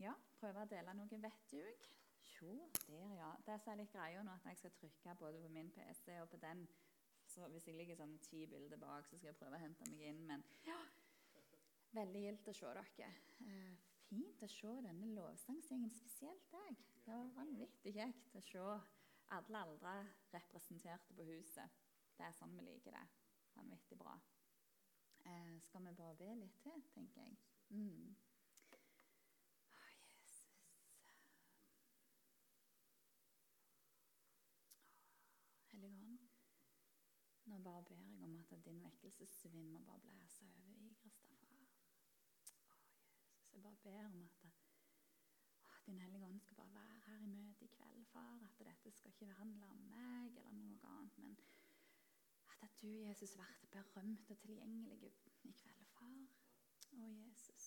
ja, prøve å dele noe vettug. Jo, der, ja. Det som er litt greia nå, at jeg skal trykke både på min PC og på den. Så hvis jeg ligger sånn ti bilder bak, så skal jeg prøve å hente meg inn. Men ja, veldig gildt å se dere. Eh, fint å se denne lovsangsgjengen, spesielt deg. Det var vanvittig kjekt å se alle aldre representerte på huset. Det er sånn vi liker det. Vanvittig bra. Eh, skal vi bare be litt til, tenker jeg. Mm. Å, Jesus. Hellige Hånd, nå bare ber jeg om at din vekkelsesvind må bare blæse over i Krista, far. Å, Jesus, jeg bare ber om at å, Din Hellige Ånd skal bare være her i møte i kveld, far. At dette skal ikke handle om meg eller noe annet, men at du, Jesus, blir berømt og tilgjengelig i kveld, far. Å, Jesus.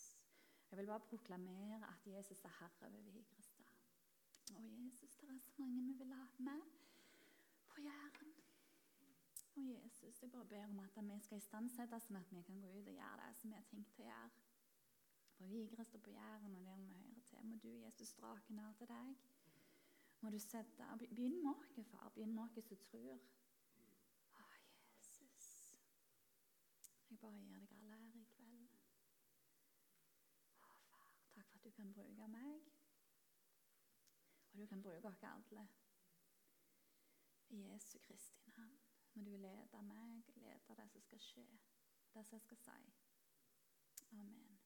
Jeg vil bare proklamere at Jesus er herre over Vigrestad. Å, Jesus, det er så mange vi vil ha med på Jæren. Å, Jesus, jeg bare ber om at vi skal istandsette sånn at vi kan gå ut og gjøre det som vi har tenkt å gjøre. På Vigrest og på Jæren og der vi hører til. Må du, Jesus, strake nær til deg. Må du sette, Begynn med oss, far. Begynn med oss som tror. Å, Jesus. Jeg bare gir deg all ære i kveld. Å, far, takk for at du kan bruke meg. Og du kan bruke oss alle. Jesu Kristi må du lede meg, lede det som skal skje, det som jeg skal si. Amen.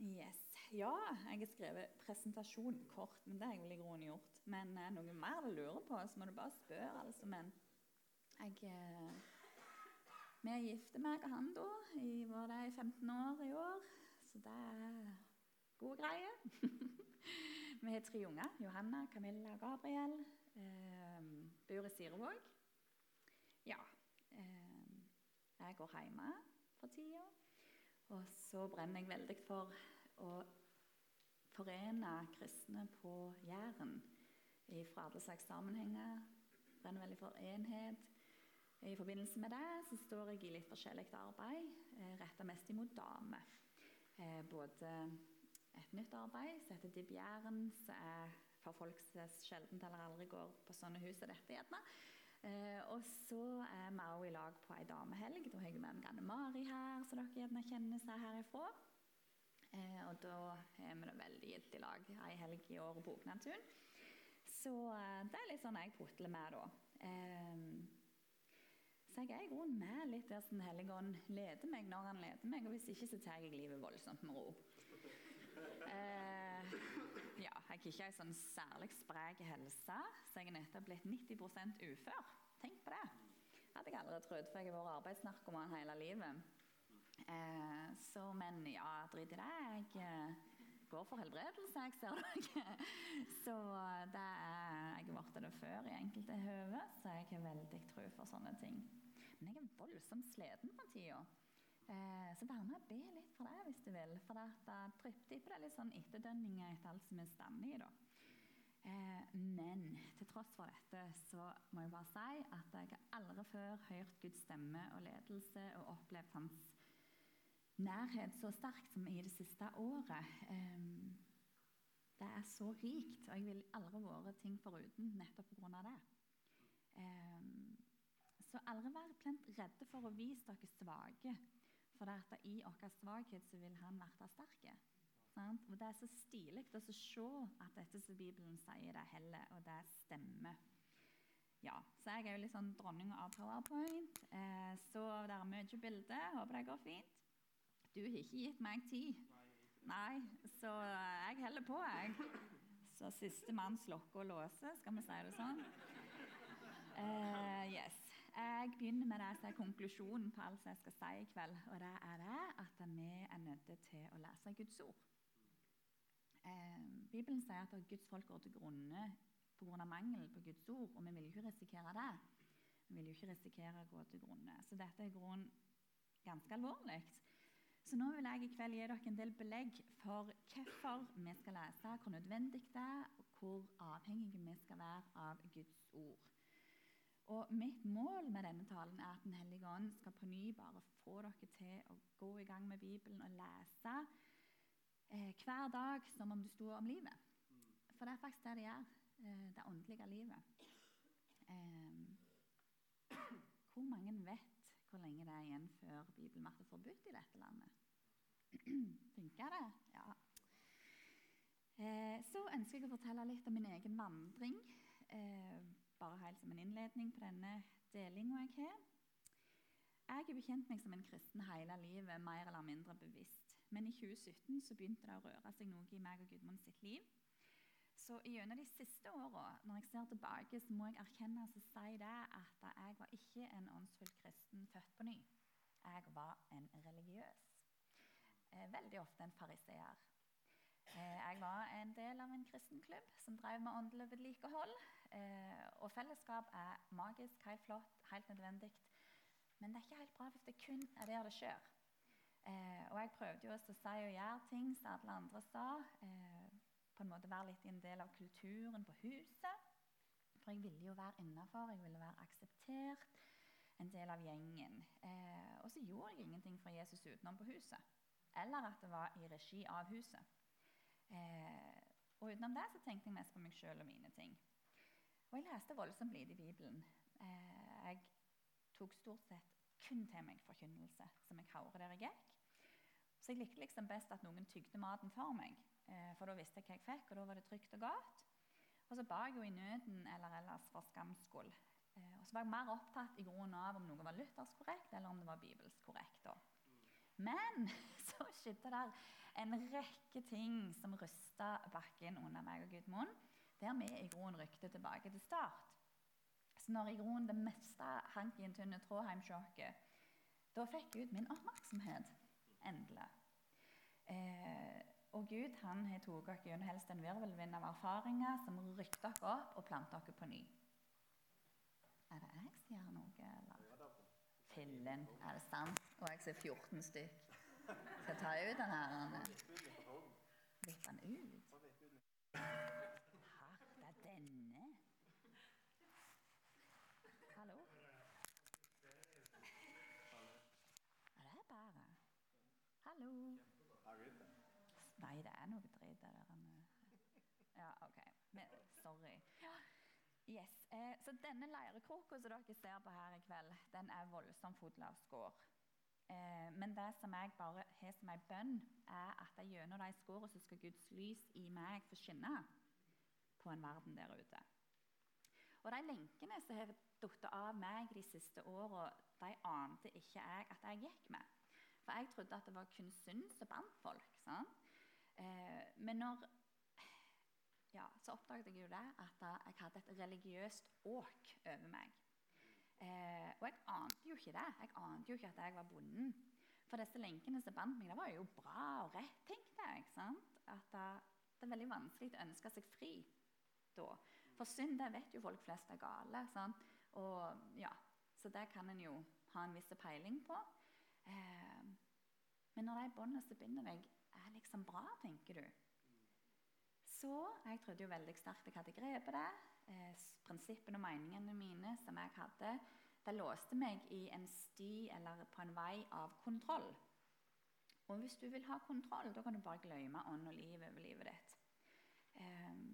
Yes. Ja, jeg har skrevet presentasjon kort, men det har jeg vel i grunnen gjort. Men eh, noe mer du lurer på, så må du bare spørre. altså, Men jeg eh, vi er gifte, meg og han, da. I var det i 15 år i år. Så det er gode greier. vi har tre unger. Johanna, Camilla og Gabriel. Eh, bor i Sirevåg. Ja. Eh, jeg går hjemme for tida. Og så brenner jeg veldig for å forene kristne på Jæren fra alle slags sammenhenger. Brenner veldig for enhet. I forbindelse med det så står jeg i litt forskjellig arbeid, eh, retta mest imot damer. Eh, både et nytt arbeid som heter Dibb Jæren, som er for folk som sjelden eller aldri går på sånne hus som dette. gjerne. Eh, og så er vi òg i lag på ei damehelg. Da har jeg med meg Anne Mari her, så dere gjerne kjenner seg herifra. Eh, og da er vi da veldig gildt i lag ei helg i året på Oknatun. Så eh, det er litt sånn jeg putler med, da. Så jeg er i grunnen med litt der som Helligånd leder meg når han leder meg. Og hvis ikke, så tar jeg livet voldsomt med ro. Eh, ja, jeg har ikke ei sånn særlig sprek helse, så jeg er nettopp blitt 90% ufør. Tenk på det. Hadde jeg aldri trodd, for jeg har vært arbeidsnarkoman hele livet. Eh, så, men ja, drit i det. Jeg eh, går for helbredelse, jeg ser dere. Så det er, jeg har blitt det før i enkelte høve, så jeg har veldig tro for sånne ting. Men jeg er voldsomt sliten for tida. Eh, så vær med og be litt for det hvis du vil. For det på det er litt sånn etterdønninger etter alt som er stand i. da. Eh, men til tross for dette så må jeg bare si at jeg har aldri før hørt Guds stemme og ledelse og opplevd hans nærhet så sterkt som i det siste året. Eh, det er så rikt, og jeg vil aldri vært ting foruten nettopp pga. det. Um, så aldri vær plent redde for å vise dere svake. For det at i vår svakhet så vil han være sterk. Og Det er så stilig å se at dette som Bibelen sier, det heller, og det stemmer. Ja, så jeg er jo litt sånn dronning av powerpoint. Eh, så det er mye bilder. Håper det går fint. Du har ikke gitt meg tid. Nei, så jeg heller på, jeg. Så siste mann slukker og låser, skal vi si det sånn. Uh, yes. Jeg begynner med det som er konklusjonen på alt jeg skal si i kveld. Og det er det at vi er nødt til å lese Guds ord. Eh, Bibelen sier at Guds folk går til grunne pga. mangel på Guds ord, og vi vil jo ikke risikere det. Vi vil jo ikke risikere å gå til grunne. Så dette er i grunnen ganske alvorlig. Så nå vil jeg i kveld gi dere en del belegg for hvorfor vi skal lese, hvor nødvendig det er, og hvor avhengige vi skal være av Guds ord. Og Mitt mål med denne talen er at Den hellige ånd skal på ny bare få dere til å gå i gang med Bibelen og lese eh, hver dag som om du sto om livet. For det er faktisk det det gjør. Eh, det åndelige livet. Eh, hvor mange vet hvor lenge det er igjen før Bibelen er forbudt i dette landet? Funker det? Ja. Eh, så ønsker jeg å fortelle litt om min egen vandring. Eh, bare helt som en innledning på denne delinga jeg har. Jeg har bekjent meg som en kristen hele livet, mer eller mindre bevisst. Men i 2017 så begynte det å røre seg noe i meg og Gudmund sitt liv. Så gjennom de siste åra, når jeg ser tilbake, så må jeg erkjenne og si det at jeg var ikke en åndsfull kristen født på ny. Jeg var en religiøs. Eh, veldig ofte en fariseer. Eh, jeg var en del av en kristen klubb som drev med åndelig vedlikehold. Eh, og fellesskap er magisk, helt flott, helt nødvendig. Men det er ikke helt bra hvis det kun er der det skjer. Eh, og jeg prøvde jo også å si og gjøre ting som alle andre sa. Eh, på en måte Være litt en del av kulturen på huset. For jeg ville jo være innafor, jeg ville være akseptert. En del av gjengen. Eh, og så gjorde jeg ingenting for Jesus utenom på huset. Eller at det var i regi av huset. Eh, og utenom det så tenkte jeg mest på meg sjøl og mine ting. Og jeg leste voldsomt lite i Bibelen. Eh, jeg tok stort sett kun til meg forkynnelse som jeg hørte der jeg gikk. Så jeg likte liksom best at noen tygde maten for meg, eh, for da visste jeg hva jeg fikk, og da var det trygt og godt. Og så ba jeg jo i nøden eller ellers for skams skyld. Eh, og så var jeg mer opptatt i grunnen av om noe var luthersk korrekt, eller om det var bibelsk korrekt. Men så skjedde det en rekke ting som rysta bakken under meg og Gudmund, der vi i grunnen rykte tilbake til start. Så når i grunnen det meste hank i en tynn tråd hjemme da fikk Gud min oppmerksomhet. Endelig. Eh, og Gud han har tatt oss gjennom helst en virvelvind av erfaringer som rykte oss opp og plantet oss på ny. Er det jeg som gjør noe, eller? Fillen, er det sant? Og jeg ser 14 stykk. Skal jeg ta ut den her? Vippe den ut? Hallo. Nei, det er noe dritt der. Ja, OK. Men, sorry. Yes. Eh, så denne leirekroka som dere ser på her i kveld, den er voldsomt full av skår. Eh, men det som jeg bare har som en bønn, er at gjennom de skårene så skal Guds lys i meg få skinne på en verden der ute. Og de lenkene som har falt av meg de siste åra, de ante ikke jeg at jeg gikk med. For jeg trodde at det var kun synd som bandt folk. Eh, men når, ja, så oppdaget jeg jo det at jeg hadde et religiøst åk over meg. Eh, og jeg ante jo ikke det. Jeg ante jo ikke at jeg var bonden. For disse lenkene som bandt meg, det var jo bra og rett, tenkte jeg. Sant? At det er veldig vanskelig å ønske seg fri da. For synd det vet jo folk flest er gale. Sant? Og, ja, så det kan en jo ha en viss peiling på. Eh, men når de båndene som binder deg, er liksom bra, tenker du Så jeg trodde jo veldig sterkt jeg hadde grepet det. Eh, prinsippene og meningene mine som jeg hadde, det låste meg i en sti eller på en vei av kontroll. Og hvis du vil ha kontroll, da kan du bare glemme ånd og liv over livet ditt. Eh,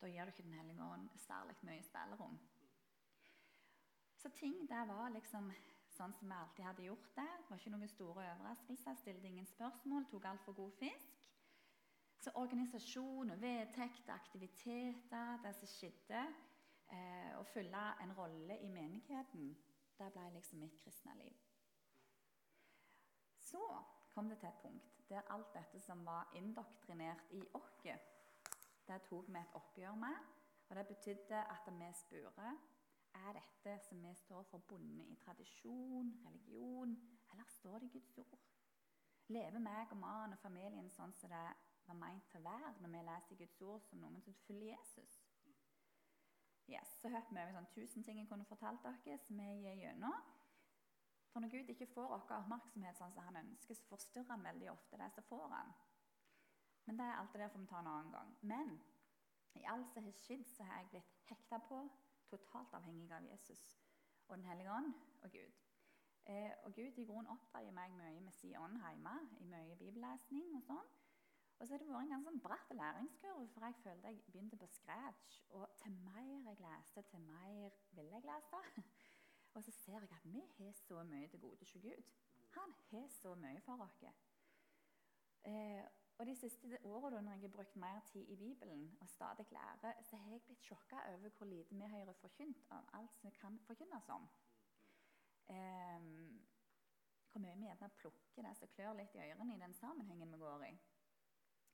da gir du ikke Den hellige ånd særlig mye spillerom. Så ting der var liksom sånn som vi alltid hadde gjort det. Det var ikke noen store overraskelser. Stilte ingen spørsmål, tok altfor god fisk. Så organisasjon og vedtekter, aktiviteter, det som skjedde, eh, fylle en rolle i menigheten, det ble liksom mitt kristne liv. Så kom det til et punkt der alt dette som var indoktrinert i oss, det tok vi et oppgjør med. Og det betydde at vi spurte er dette som vi står for, bundet i tradisjon, religion, eller står det i Guds ord? Lever meg og mannen og familien sånn som det var meint til å være når vi leser Guds ord som noen som følger Jesus? Yes, så hørte vi over sånn tusen ting jeg kunne fortalt dere, som vi gir gjennom. For når Gud ikke får vår oppmerksomhet sånn som han ønsker, så forstyrrer han veldig ofte det som får han. Men det er alt det der får vi ta en annen gang. Men i alt som har skjedd, så har jeg blitt hekta på, totalt avhengig av Jesus og Den hellige ånd og Gud. Eh, og Gud i grunnen oppdrar meg mye med sin ånd hjemme, i mye bibellesning og sånn. Og så har det vært en ganske sånn bratt læringskurve, for jeg følte jeg begynte på scratch. Og til mer jeg leste, til mer ville jeg lese. Og så ser jeg at vi har så mye til gode hos Gud. Han har så mye for oss. Eh, og De siste årene når jeg har brukt mer tid i Bibelen og stadig lærer, så har jeg blitt sjokka over hvor lite vi hører forkynt om alt som kan forkynnes om. Eh, hvor mye vi gjerne plukker det som klør litt i ørene i den sammenhengen vi går i.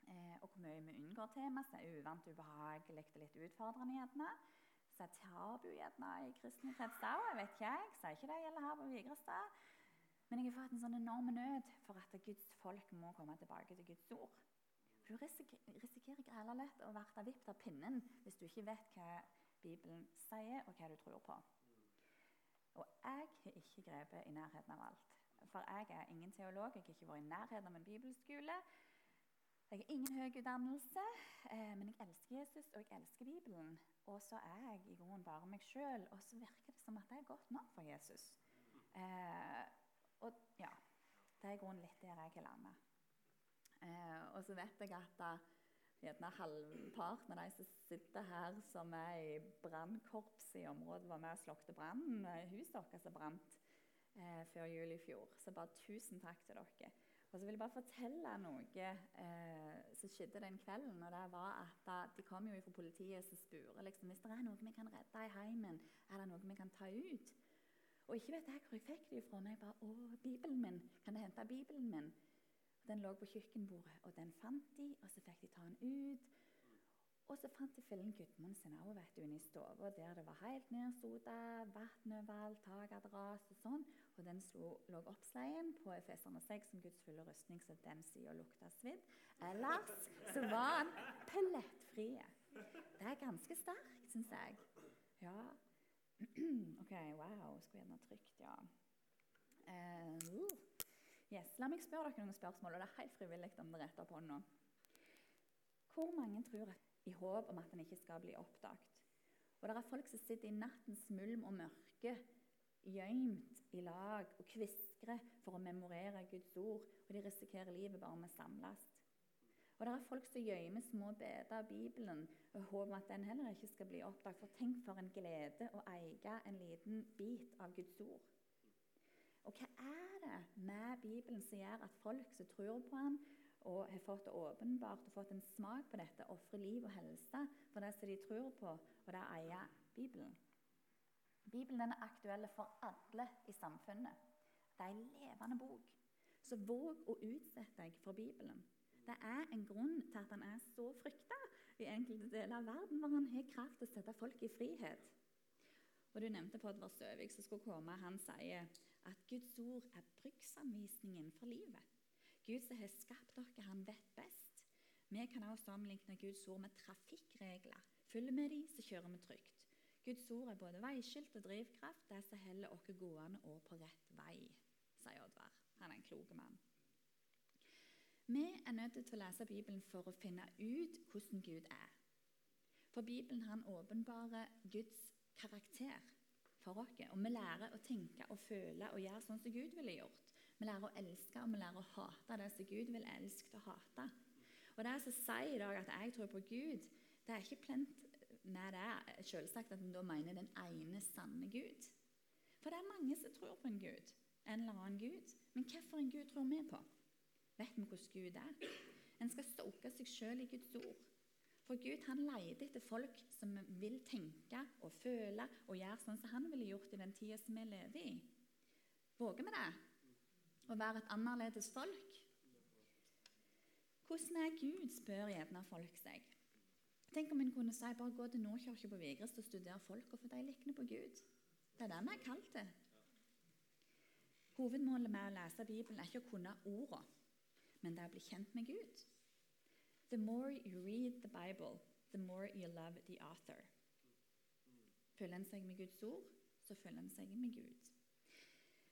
Eh, og hvor mye vi unngår tema som er uvant, ubehagelig og litt utfordrende. gjerne. Så er tabu gjerne i kristne kretser òg. Jeg vet ikke, jeg sier ikke det gjelder her på Vigrestad. Men jeg har fått en sånn enorm nød for at Guds folk må komme tilbake til Guds ord. For Du risikerer grella lett å bli vippet av pinnen hvis du ikke vet hva Bibelen sier, og hva du tror på. Og jeg har ikke grepet i nærheten av alt. For jeg er ingen teolog, jeg har ikke vært i nærheten av en bibelskole. Jeg har ingen høy utdannelse, eh, men jeg elsker Jesus og jeg elsker Bibelen. Og så er jeg i grunnen bare meg sjøl, og så virker det som at det er godt nok for Jesus. Eh, og ja, Det er i grunnen litt der jeg har landa. Eh, og så vet jeg at gjerne halvparten av de som sitter her, som er i brannkorpset i området, var med og slukte brannen. Huset deres brant eh, før jul i fjor. Så bare tusen takk til dere. Og så vil jeg bare fortelle noe eh, som skjedde den kvelden. og det var at da, De kom jo fra politiet som spurte liksom, hvis det er noe vi kan redde i heimen. Er det noe vi kan ta ut? Og ikke vet jeg hvor jeg fikk det ifra. Men jeg bare, å, Bibelen min, Kan jeg hente Bibelen min? Og Den lå på kjøkkenbordet, og den fant de, og så fikk de ta den ut. Og så fant de fillen Gudmund sin òg inne i stua, der det var helt nedsoda, vann overalt, tak hadde rast og sånn. Og den slo, lå oppsleien på Efeserne 6 som Guds fulle rustning, så den sida lukta svidd. Ellers så var han pellettfri. Det er ganske sterkt, syns jeg. Ja. OK, wow. Skulle gjerne trykt, ja. Uh, yes. La meg spørre dere noen spørsmål, og det er helt frivillig om dere retter på hånda. Hvor mange tror i håp om at den ikke skal bli oppdaget. Og det er folk som sitter i nattens mulm og mørke, gjemt i lag og kviskrer for å memorere Guds ord, og de risikerer livet bare med å samles. Og det er folk som gjemmer små beder av Bibelen og håper at den heller ikke skal bli oppdaget. For tenk for en glede å eie en liten bit av Guds ord. Og hva er det med Bibelen som gjør at folk som tror på den, og har fått åpenbart og fått en smak på dette, ofrer liv og helse for det som de tror på, og det eier Bibelen. Bibelen er aktuell for alle i samfunnet. Det er en levende bok. Så våg å utsette deg for Bibelen. Det er en grunn til at han er så frykta i enkelte deler av verden, hvor han har kraft til å sette folk i frihet. Og Du nevnte på Oddvar Søvik som skulle komme. Han sier at Guds ord er bruksanvisningen for livet. Gud som har skapt dere, han vet best. Vi kan også sammenligne Guds ord med trafikkregler. Følger vi dem, så kjører vi trygt. Guds ord er både veiskilt og drivkraft, det som holder oss gående og på rett vei, sier Oddvar. Han er en klok mann. Vi er nødt til å lese Bibelen for å finne ut hvordan Gud er. For Bibelen han åpenbarer Guds karakter for oss. Og vi lærer å tenke og føle og gjøre sånn som Gud ville gjort. Vi lærer å elske og vi lærer å hate det som Gud vil elske og hate. Og Det som sier i dag at jeg tror på Gud, det er ikke plent med det selvsagt at en da mener den ene sanne Gud. For det er mange som tror på en Gud, en eller annen Gud. Men hvilken Gud tror vi på? Vet vi hvordan Gud er? En skal stoke seg sjøl i Guds ord. For Gud han leter etter folk som vil tenke og føle og gjøre sånn som han ville gjort i den tida som vi lever i. Våger vi det? å være et annerledes folk? Hvordan er Gud, spør gjerne folk seg. Tenk om en kunne si bare gå til Nordkirka på Vigrest og studere folka, for de likner på Gud. Det er det vi er kalt til. Hovedmålet med å lese Bibelen er ikke å kunne ordene, men det er å bli kjent med Gud. The more you read the Bible, the more you love the author. Følger en seg med Guds ord, så følger en seg med Gud.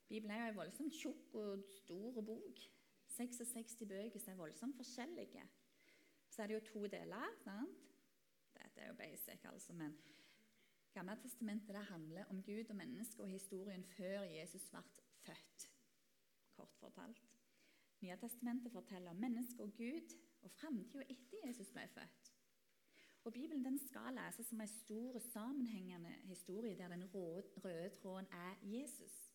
Bibelen er jo en voldsomt tjukk og stor bok. 66 bøker som er voldsomt forskjellige. Så er det jo to deler. sant? Dette er jo basic, altså. Men Gamle testamentet det handler om Gud og mennesket og historien før Jesus ble født. Kort fortalt. Nye testamentet forteller om mennesket og Gud og framtida etter Jesus ble født. Og Bibelen skal leses som en stor, sammenhengende historie der den røde, tråden er Jesus.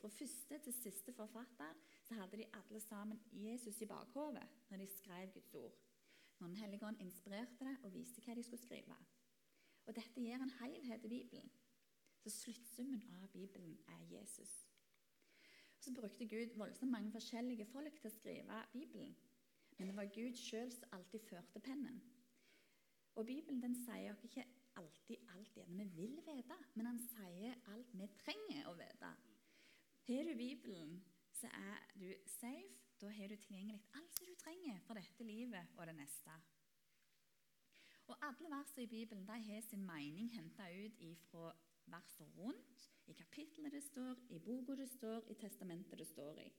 Fra første til siste forfatter så hadde de alle sammen Jesus i bakhodet når de skrev Guds ord. Når Den hellige ånd inspirerte det og viste hva de skulle skrive. Og Dette gir en helhet i Bibelen. Så sluttsummen av Bibelen er Jesus. Så brukte Gud voldsomt mange forskjellige folk til å skrive Bibelen. Men det var Gud sjøl som alltid førte pennen. Og Bibelen den sier oss ikke alltid alt det vi vil vite, men han sier alt vi trenger å vite. Har du Bibelen, så er du safe. Da har du tilgjengelig alt du trenger for dette livet og det neste. Og Alle versene i Bibelen de har sin mening henta ut fra versene rundt, i kapitlet det står, i boka det står, i testamentet det står i.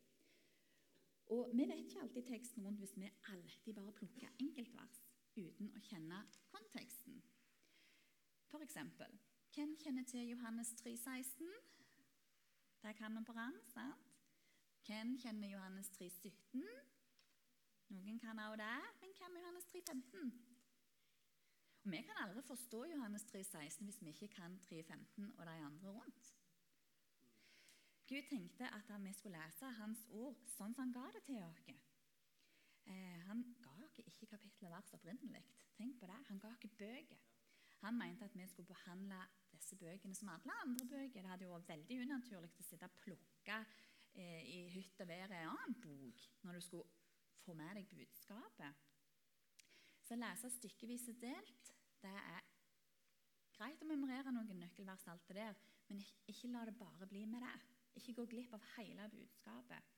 Og Vi vet ikke alltid teksten rundt hvis vi alltid bare plukker enkeltvers uten å kjenne konteksten. For eksempel, hvem kjenner til Johannes 3, 16? Der kan vi på rand, sant? Hvem kjenner Johannes 3, 17? Noen kan også det, men hvem er Johannes 3, 15? Og Vi kan aldri forstå Johannes 3, 16 hvis vi ikke kan 3, 15 og de andre rundt. Gud tenkte at vi skulle lese Hans ord sånn som han ga det til oss. Eh, han ga oss ikke kapittel og vers opprinnelig. Tenk på det. Han ga oss bøker. Han mente at vi skulle behandle disse bøkene som alle andre bøker. Det hadde jo vært veldig unaturlig å sitte og plukke eh, i hytt og vær en annen bok når du skulle få med deg budskapet. Så å lese stykkevis og delt, det er greit å memorere noen nøkkelvers, alt det der, men ikke la det bare bli med det. Ikke gå glipp av hele budskapet.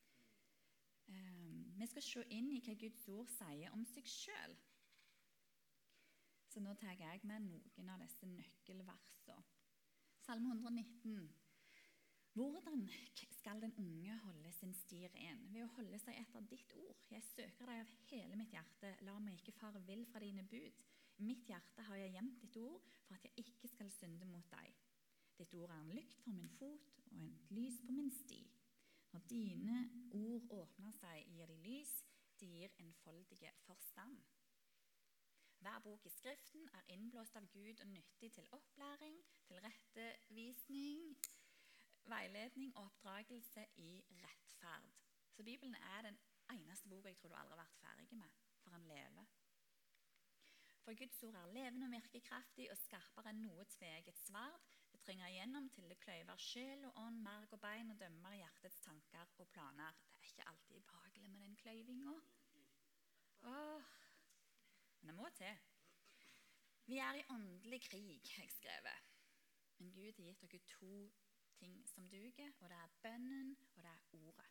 Um, vi skal se inn i hva Guds ord sier om seg sjøl. Så nå tar jeg med noen av disse nøkkelversene. Salme 119. Hvordan skal den unge holde sin sti ren? Ved å holde seg etter ditt ord. Jeg søker deg av hele mitt hjerte. La meg ikke fare vill fra dine bud. I mitt hjerte har jeg gjemt ditt ord for at jeg ikke skal synde mot deg. Ditt ord er en lykt for min fot og en lys på min sti. Når dine ord åpner seg, gir de lys, de gir enfoldige forstand. Hver bok i Skriften er innblåst av Gud og nyttig til opplæring, tilrettevisning, veiledning og oppdragelse i rettferd. Så Bibelen er den eneste boka jeg tror du aldri har vært ferdig med, for han lever. For Guds ord er levende og virkekraftig og skarpere enn noe tveget sverd det trenger igjennom til det kløyver sjel og ånd, merg og bein og dømmer hjertets tanker og planer. Det er ikke alltid behagelig med den kløyvinga. Men det må til. Vi er i åndelig krig, har jeg skrevet. Men Gud har gitt dere to ting som duger, og det er bønnen, og det er ordet.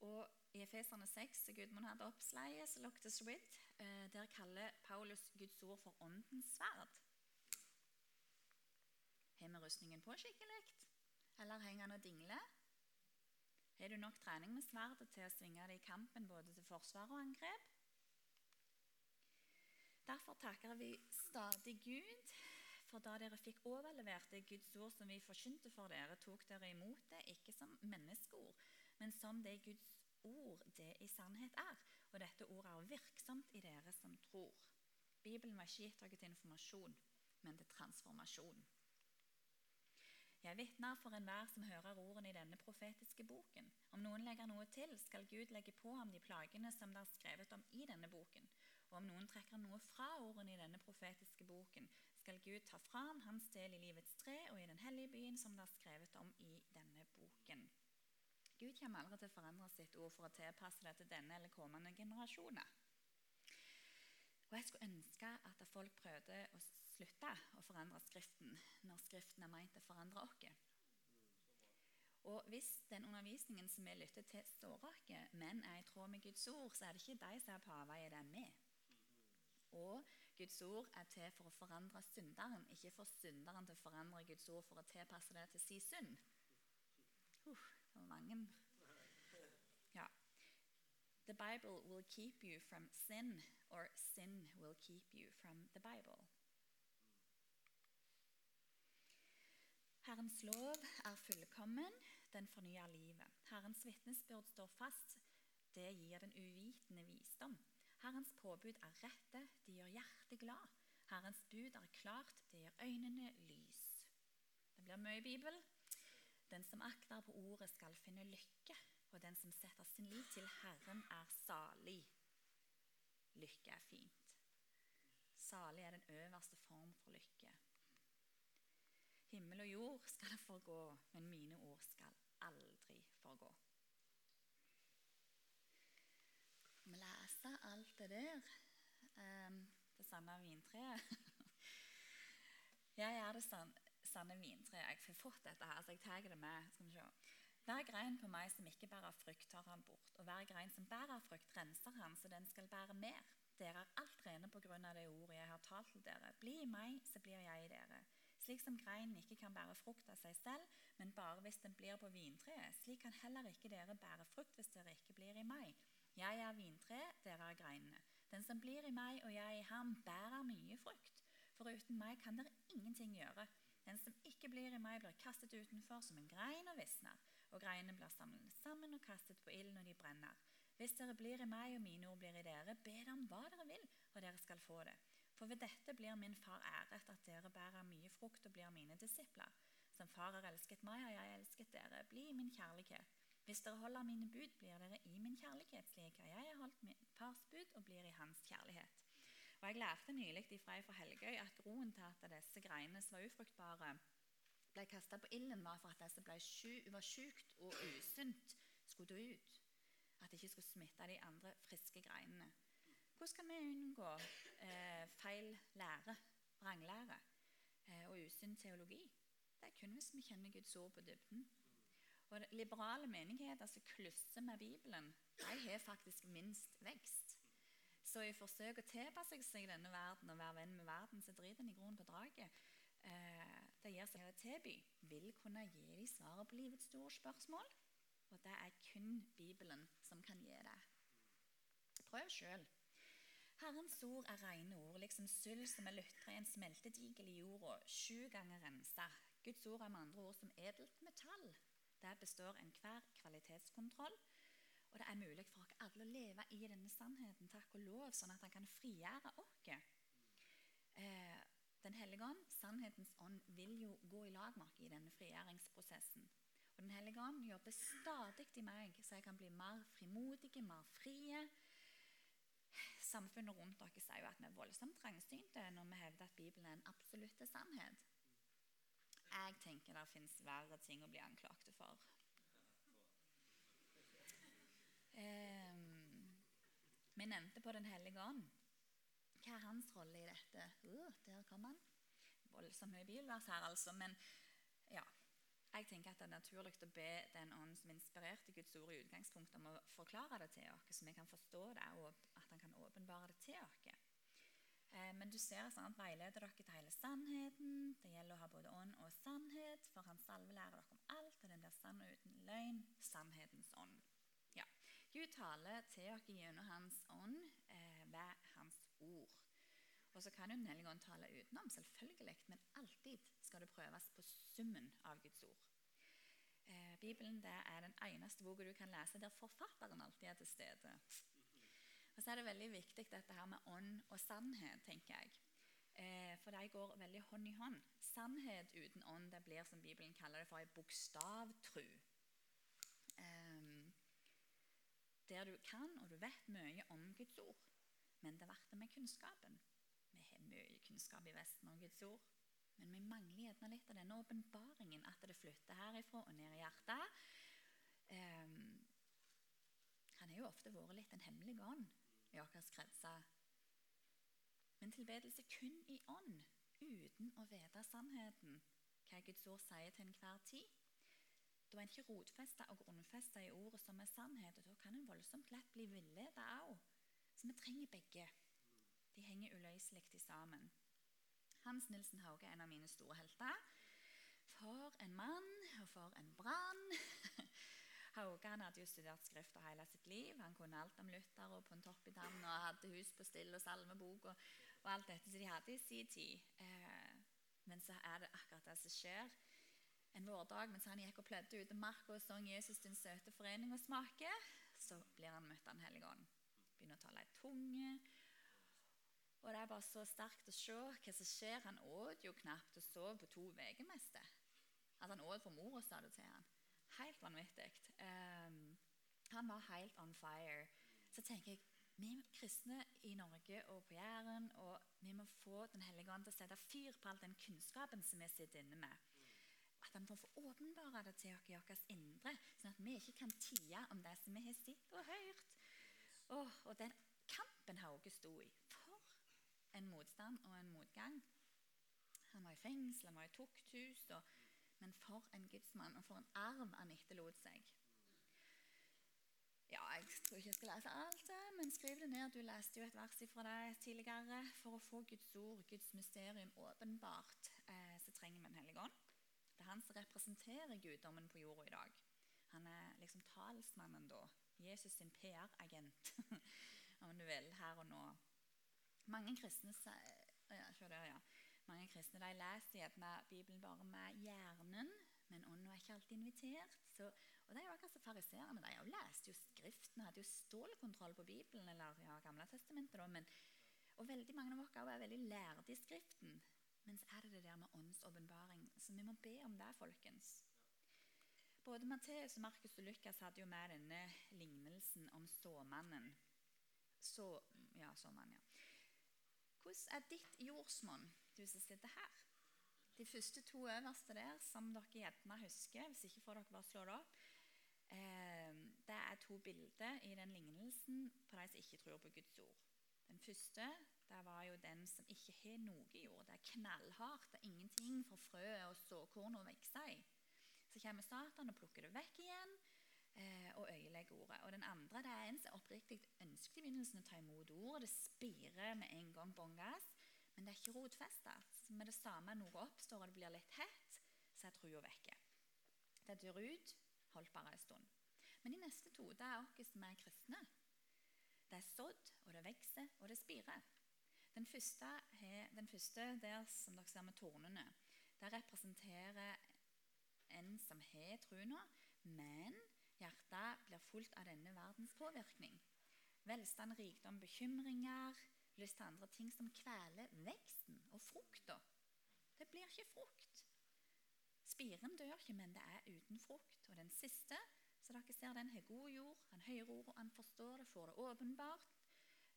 Og I Efeserne 6, som Gudmund hadde oppsleie, så luktes with, eh, der kaller Paulus Guds ord for åndens sverd. Har vi rustningen på skikkelig? Eller henger den og dingler? Har du nok trening med sverdet til å svinge det i kampen både til forsvar og angrep? Derfor takker vi stadig Gud, for da dere fikk overlevert det Guds ord som vi forkynte for dere, tok dere imot det ikke som menneskeord, men som det Guds ord det i sannhet er. Og dette ordet er virksomt i dere som tror. Bibelen var ikke gitt dere til informasjon, men til transformasjon. Jeg vitner for enhver som hører ordene i denne profetiske boken. Om noen legger noe til, skal Gud legge på ham de plagene som det er skrevet om i denne boken. Og om noen trekker noe fra ordene i denne profetiske boken, skal Gud ta fra ham hans del i livets tre og i den hellige byen som det er skrevet om i denne boken. Gud kommer aldri til å forandre sitt ord for å tilpasse det til denne eller kommende generasjoner. Og Jeg skulle ønske at folk prøvde å slutte å forandre Skriften når Skriften er meint å forandre oss. Og Hvis den undervisningen som vi lytter til, står oss, men er i tråd med Guds ord, så er det ikke de som er på avveie, det er vi. Og Guds ord er til for å forandre synderen, ikke for synderen til å forandre Guds ord for å tilpasse det til sin synd. Uh, det var mange. Ja. The Bible will keep you from sin, or sin will keep you from the Bible. Herrens lov er fullkommen, den fornyer livet. Herrens vitnesbyrd står fast, det gir den uvitende visdom. Herrens påbud er rette, de gjør hjertet glad. Herrens bud er klart, det gjør øynene lys. Det blir mye Bibel. Den som akter på ordet, skal finne lykke, og den som setter sin lit til Herren, er salig. Lykke er fint. Salig er den øverste form for lykke. Himmel og jord skal forgå, men mine ord skal aldri forgå. Vi leser alt det der. Um, det sanne vintreet. jeg er det sanne vintreet. Jeg har fått dette her, så jeg tar det med. Hver grein på meg som ikke bærer frukt, tar han bort. Og hver grein som bærer frukt, renser han, så den skal bære mer. Dere er alt rene på grunn av det ordet jeg har talt til dere. Bli i meg, så blir jeg i dere. Slik som greinen ikke kan bære frukt av seg selv, men bare hvis den blir på vintreet, slik kan heller ikke dere bære frukt hvis dere ikke blir i meg. Jeg er vintreet, dere er greinene. Den som blir i meg og jeg i ham, bærer mye frukt. For uten meg kan dere ingenting gjøre. Den som ikke blir i meg, blir kastet utenfor som en grein og visner. Og greinene blir samlet sammen og kastet på ilden, og de brenner. Hvis dere blir i meg, og mine ord blir i dere, be om hva dere vil, og dere skal få det. For ved dette blir min far æret, at dere bærer mye frukt og blir mine disipler. Som far har elsket meg, har jeg elsket dere. Bli min kjærlighet. Hvis dere holder mine bud, blir dere i min kjærlighet, slik har jeg holdt min fars bud og blir i hans kjærlighet. Og Jeg lærte nylig ifra fra Helgøy at groen til at disse greinene som var ufruktbare, ble kasta på ilden, var for at disse ble var sjukt og usunt skulle dø ut. At det ikke skulle smitte de andre friske greinene. Hvordan kan vi unngå eh, feil lære, vranglære eh, og usunn teologi? Det er kun hvis vi kjenner Guds ord på dybden. Og Liberale menigheter som klusser med Bibelen, de har faktisk minst vekst. Så i forsøk å tilpasse seg denne verden og være venn med verden, så driter en i grunnen på draget. Eh, det gir seg å tilby, vil kunne gi dem svaret på livets store spørsmål. Og det er kun Bibelen som kan gi det. Prøv sjøl. Herrens ord er rene ord, liksom sølv som er lutra i en smeltedigel i jorda, sju ganger rensa. Guds ord er med andre ord som edelt metall, det består enhver kvalitetskontroll. Og det er mulig for oss alle å leve i denne sannheten, takk og lov, sånn at han kan frigjøre oss. Eh, den hellige ånd, sannhetens ånd, vil jo gå i lag med oss i denne frigjøringsprosessen. Og Den hellige ånd jobber stadig i meg, så jeg kan bli mer frimodig, mer frie. Samfunnet rundt dere sier jo at vi er voldsomt trangsynte når vi hevder at Bibelen er en absolutt sannhet. Jeg tenker det fins verre ting å bli anklagte for. Um, vi nevnte på Den hellige ånd. Hva er hans rolle i dette? Uh, der kom han. Voldsomt mye bibelvers her, altså. Men ja, jeg tenker at det er naturlig å be den ånd som inspirerte Guds ord i utgangspunktet, om å forklare det til oss, så vi kan forstå det, og at han kan åpenbare det til oss. Eh, men du ser at veileder dere til hele sannheten. Det gjelder å ha både ånd og sannhet, for hans salve lærer dere om alt, og den der sann og uten løgn, sannhetens ånd. Ja. Gud taler til dere gjennom Hans ånd eh, ved Hans ord. Og så kan Den hellige ånd tale utenom, selvfølgelig, men alltid skal det prøves på summen av Guds ord. Eh, Bibelen er den eneste boka du kan lese der forfatteren alltid er til stede. Og så er det veldig viktig dette her med ånd og sannhet, tenker jeg. Eh, for de går veldig hånd i hånd. Sannhet uten ånd det blir, som Bibelen kaller det, for ei bokstavtru. Eh, der du kan og du vet mye om Guds ord. Men det verste med kunnskapen. Vi har mye kunnskap i Vesten om Guds ord. Men vi mangler gjerne litt av denne åpenbaringen, at det flytter herifra og ned i hjertet. Um, han har jo ofte vært litt en hemmelig ånd i våre kretser. Men tilbedelse kun i ånd, uten å vite sannheten, hva Guds ord sier til enhver tid. Da er en ikke rotfesta og grunnfesta i ordet som er sannhet, og da kan en voldsomt lett bli villeda òg. Så vi trenger begge. De henger uløselig sammen. Hans Nilsen Hauge er en av mine store helter. For en mann, og for en brann. Hauge han hadde jo studert Skrifter hele sitt liv. Han kunne alt om Luther og Pontoppidan og hadde hus på still og salmebok og, og, alt dette som de hadde i sin tid. Eh, men så er det akkurat det som skjer. En vårdag mens han gikk og plødde ute i marka og sang 'Jesus din søte forening og smake', så blir han møtt av Den hellige ånd. Begynner å tale i tunge. Og det er bare så sterkt å se hva som skjer. Han åt jo knapt og sov på to uker mest. At han åt for mora, sa det til han. Helt vanvittig. Um, han var helt on fire. Så tenker jeg vi kristne i Norge og på Jæren og vi må få Den hellige ånd til å sette fyr på all den kunnskapen som vi sitter inne med. At han får få åpenbare det til oss i vårt indre, sånn at vi ikke kan tie om det som vi har sett og hørt. Oh, og den kampen Hauge sto i. For en motstand og en motgang. Han var i fengsel, han var i tukthus. Og, men for en gudsmann, og for en arv han etterlot seg. Ja, Jeg tror ikke jeg skal lese alt, men skriv det ned. Du leste jo et vers fra deg tidligere. For å få Guds ord, Guds mysterium, åpenbart, eh, så trenger vi en hellig ånd. Det er han som representerer guddommen på jorda i dag. Han er liksom talsmannen da. Jesus sin PR-agent, om du vil, her og nå. Mange kristne sier ja, ja. Mange kristne de leser gjerne Bibelen bare med hjernen, men ånden er ikke alltid invitert. Så og jo akkurat som fariseerne. De leste jo Skriften, hadde jo stålkontroll på Bibelen, eller ja, Gamle testamentet. da, men, Og veldig mange av oss er veldig lærde i Skriften. Men så er det det der med åndsåpenbaring. Så vi må be om det, folkens. Både Matteus, Markus og Lukas hadde jo med denne lignelsen om såmannen. Så, ja, såmann, ja. Hvordan er ditt jordsmonn, du som sitter her? De første to øverste der, som dere gjerne husker, hvis ikke får dere bare slå det opp, Eh, det er to bilder i den lignelsen på de som ikke tror på Guds ord. Den første det var jo den som ikke har noe jord. Det er knallhardt. Det er ingenting for frø og såkorn å vokse i. Så kommer Satan og plukker det vekk igjen eh, og øyelegger ordet. Og den andre det er en som oppriktig ønsket i begynnelsen å ta imot ordet. Det spirer med en gang bånn gass, men det er ikke rotfesta. Med det samme noe oppstår og det blir litt hett, så er trua vekke. Det dør ut, holdt bare en stund. Men de neste to det er oss som er kristne. Det er sådd, og det vokser, og det spirer. Den første, den første der som dere ser med tornene, det representerer en som har trua, men hjertet blir fullt av denne verdens påvirkning. Velstand, rikdom, bekymringer, lyst til andre ting som kveler veksten og frukta. Det blir ikke frukt. Spiren dør ikke, men det er uten frukt. Og den siste, så dere ser, den har god jord, han hører ordet, han forstår det, får det åpenbart.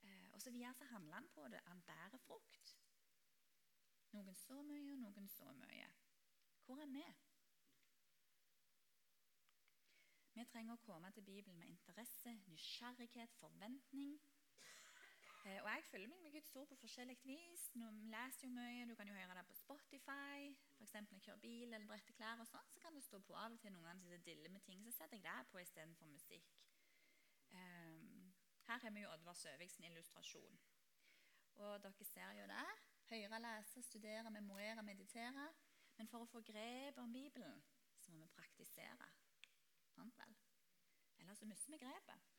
Eh, og så videre så handler han på det. Han bærer frukt. Noen så mye, og noen så mye. Hvor er vi? Vi trenger å komme til Bibelen med interesse, nysgjerrighet, forventning. Eh, og jeg følger meg med Guds ord på forskjellig vis. Nå leser jo mye, Du kan jo høre det på Spotify. F.eks. når jeg kjører bil eller bretter klær. og sånn, Så kan det stå på av og til noen som diller med ting. Så setter jeg det på istedenfor musikk. Um, her har vi jo Oddvar Søviksen illustrasjon. Og dere ser jo det. Høre, lese, studere, memorere, meditere. Men for å få grep om Bibelen, så må vi praktisere. Sant vel? Ellers så mister vi grepet.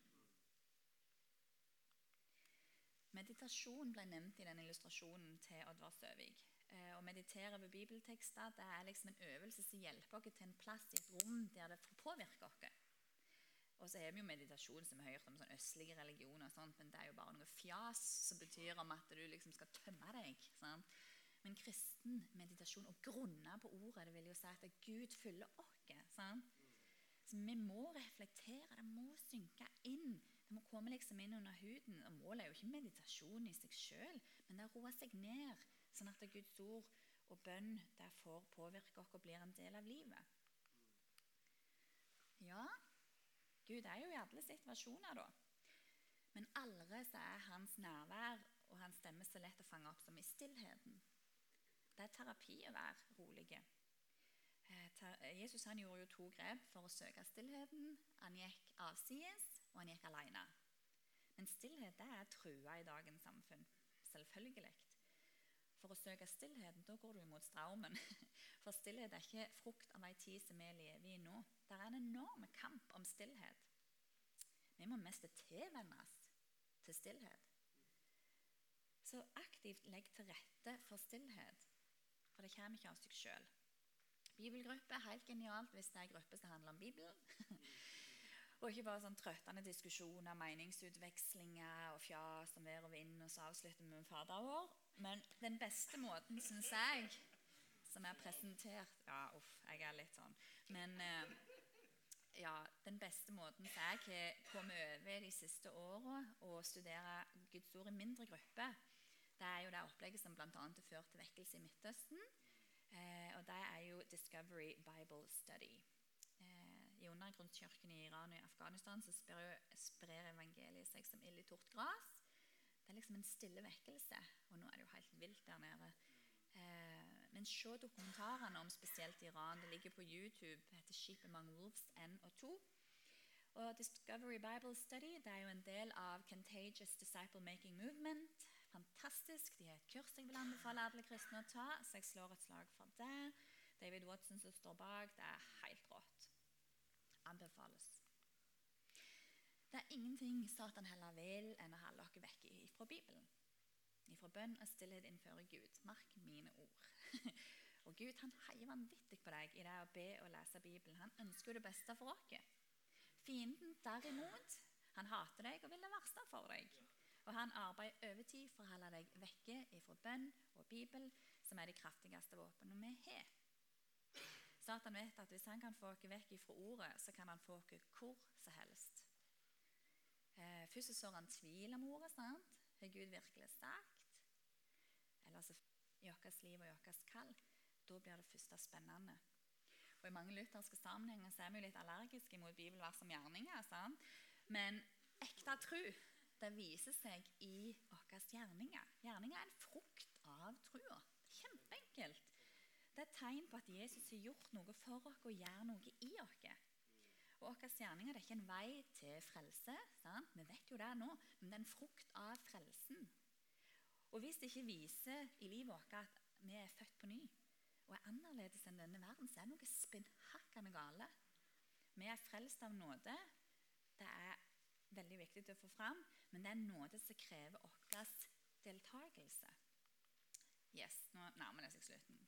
Meditasjon ble nevnt i den illustrasjonen til Oddvar Søvik. Eh, å meditere ved bibeltekster det er liksom en øvelse som hjelper oss til en plass i et rom der det påvirker oss. Og så har vi jo meditasjon som vi har hørt om sånn østlige religioner, sånt, men det er jo bare noe fjas som betyr om at du liksom skal tømme deg. Sant? Men kristen meditasjon og grunner på ordet det vil jo si at Gud fyller oss. Så vi må reflektere, det må synke inn. Det må komme liksom inn under huden. og Målet er jo ikke meditasjon i seg sjøl, men det er å roe seg ned, sånn at Guds ord og bønn derfor påvirker påvirke oss og blir en del av livet. Ja, Gud er jo i alle situasjoner, da. Men aldri så er hans nærvær og hans stemme så lett å fange opp som i stillheten. Det er terapi å være rolige. Eh, Jesus han gjorde jo to grep for å søke stillheten. Han gikk avsides, og han gikk alene. Men stillhet er trua i dagens samfunn. Selvfølgelig. For å søke stillheten, da går du imot strømmen. For stillhet er ikke frukt av ei tid som vi lever i nå. Det er en enorm kamp om stillhet. Vi må mest tilvennes til stillhet. Så aktivt legg til rette for stillhet, for det kommer ikke av seg sjøl. Bibelgruppe er helt genialt hvis det er en gruppe som handler om Bibelen. Og ikke bare sånn trøttende diskusjoner, meningsutvekslinger og fjas om vær og vind, og så avslutter vi med Fader vår. Men den beste måten, syns jeg, som er presentert Ja, uff, jeg er litt sånn. Men eh, ja, den beste måten som jeg har kommet over de siste åra, å studere Guds ord i mindre grupper, det er jo det opplegget som bl.a. har ført til vekkelse i Midtøsten. Eh, og det er jo Discovery Bible Study. I undergrunnskirken i Iran og i Afghanistan så sprer, sprer evangeliet seg som ild i tort gress. Det er liksom en stille vekkelse. Og nå er det jo helt vilt der nede. Eh, men se dokumentarene om spesielt Iran. Det ligger på YouTube. Det heter 'Sheep Among Wolves N og 2'. Og Discovery Bible Study det er jo en del av Contagious Disciple Making Movement fantastisk. De har et kurs jeg vil anbefale alle kristne å ta, så jeg slår et slag for det. David Watson som står bak. Det er helt. Anbefales. Det er ingenting Satan heller vil enn å holde dere vekk fra Bibelen. Ifra bønn og stillhet innfører Gud. Mark mine ord. og Gud han heier vanvittig på deg i det å be og lese Bibelen. Han ønsker jo det beste for oss. Fienden derimot, han hater deg og vil det verste for deg. Og han arbeider overtid for å holde deg vekke fra bønn og Bibel, som er de kraftigste våpnene vi har. Satan vet at hvis han kan få oss vekk fra ordet, så kan han få oss hvor som helst. Eh, først så sår han tvil om ordet. sant? Har Gud virkelig sagt? Eller så i vårt liv og i vårt kall. Da blir det første spennende. Og I mange lutherske sammenhenger så er vi jo litt allergiske mot bibelvers om gjerninger. sant? Men ekte tro det viser seg i våre gjerninger. Gjerninger er en frukt av trua. Det er et tegn på at Jesus har gjort noe for oss og gjør noe i oss. Og Våre gjerninger det er ikke en vei til frelse. Sant? Vi vet jo det nå, men det er en frukt av frelsen. Og Hvis det ikke viser i livet vårt at vi er født på ny og er annerledes enn denne verden, så er det noe spinnhakkende gale. Vi er frelst av nåde. Det er veldig viktig å få fram. Men det er nåde som krever vår deltakelse. Yes, nå nærmer det seg slutten.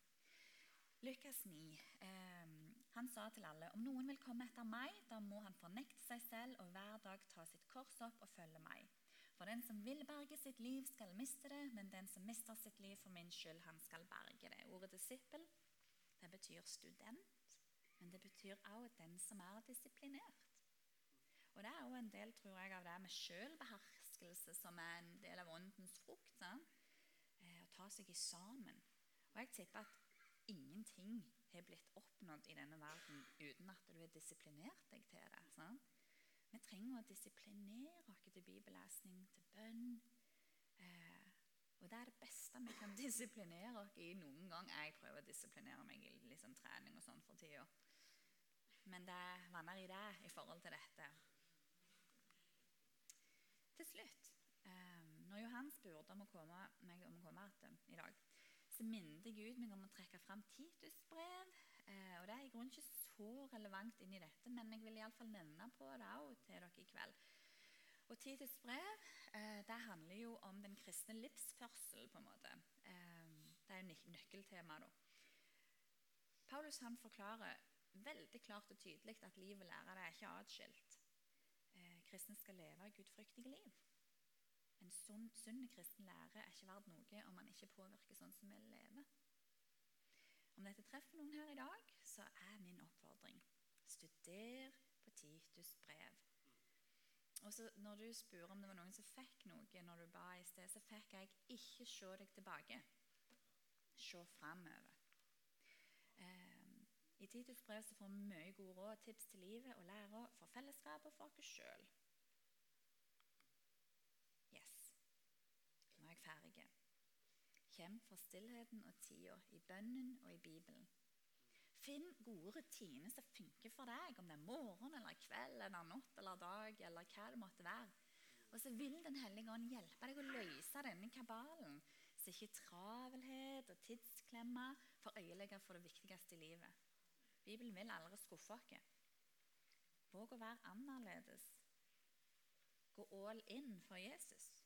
Lukas 9. Eh, han sa til alle om noen vil komme etter meg, da må han fornekte seg selv og hver dag ta sitt kors opp og følge meg. For den som vil berge sitt liv, skal miste det, men den som mister sitt liv for min skyld, han skal berge det. Ordet disippel det betyr student, men det betyr også den som er disiplinert. Og det er også en del tror jeg, av det med selvbeherskelse som er en del av åndens frukt. Sant? Eh, å ta seg i sammen. Og jeg tipper at ingenting har blitt oppnådd i denne verden uten at du har disiplinert deg til det. Sant? Vi trenger å disiplinere oss til bibellesning, til bønn. Eh, og det er det beste vi kan disiplinere oss i noen gang. Jeg prøver å disiplinere meg i liksom, trening og sånn for tida. Men det vanner i det i forhold til dette. Til slutt, eh, når Johan spurte om å komme, meg om å komme igjen i dag, så minnet Gud meg om å trekke fram Titus brev. Eh, og Det er i grunnen ikke så relevant inn i dette, men jeg vil iallfall nevne på det også til dere i kveld. Og Titus brev eh, det handler jo om den kristne livsførsel. på en måte. Eh, det er jo nøkkeltema. da. Paulus han forklarer veldig klart og tydelig at livet lærer det er ikke atskilt kristne skal leve gudfryktige liv. En sunn, sunn kristen lære er ikke verdt noe om man ikke påvirker sånn som vi lever. Om dette treffer noen her i dag, så er min oppfordring studer på Titus brev. Og så Når du spør om det var noen som fikk noe når du ba i sted, så fikk jeg ikke se deg tilbake. Se framover. I Titus brev så får vi mye gode råd tips til livet og lærer for fellesskapet og for oss sjøl. Yes. Er ferdig. Kjem fra stillheten og tida, i bønnen og i Bibelen. Finn gode rutiner som funker for deg, om det er morgen eller kveld eller natt eller dag eller hva det måtte være. Og så vil Den hellige ånd hjelpe deg å løse denne kabalen, så ikke travelhet og tidsklemmer får øyelegge for det viktigste i livet. Bibelen vil aldri skuffe oss. Våg å være annerledes. Gå all in for Jesus.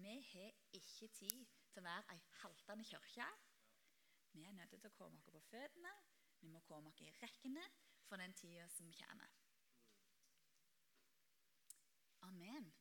Vi har ikke tid til å være ei haltende kirke. Vi er nødt til å komme oss på føttene. Vi må komme oss i rekkene for den tida som kommer. Amen.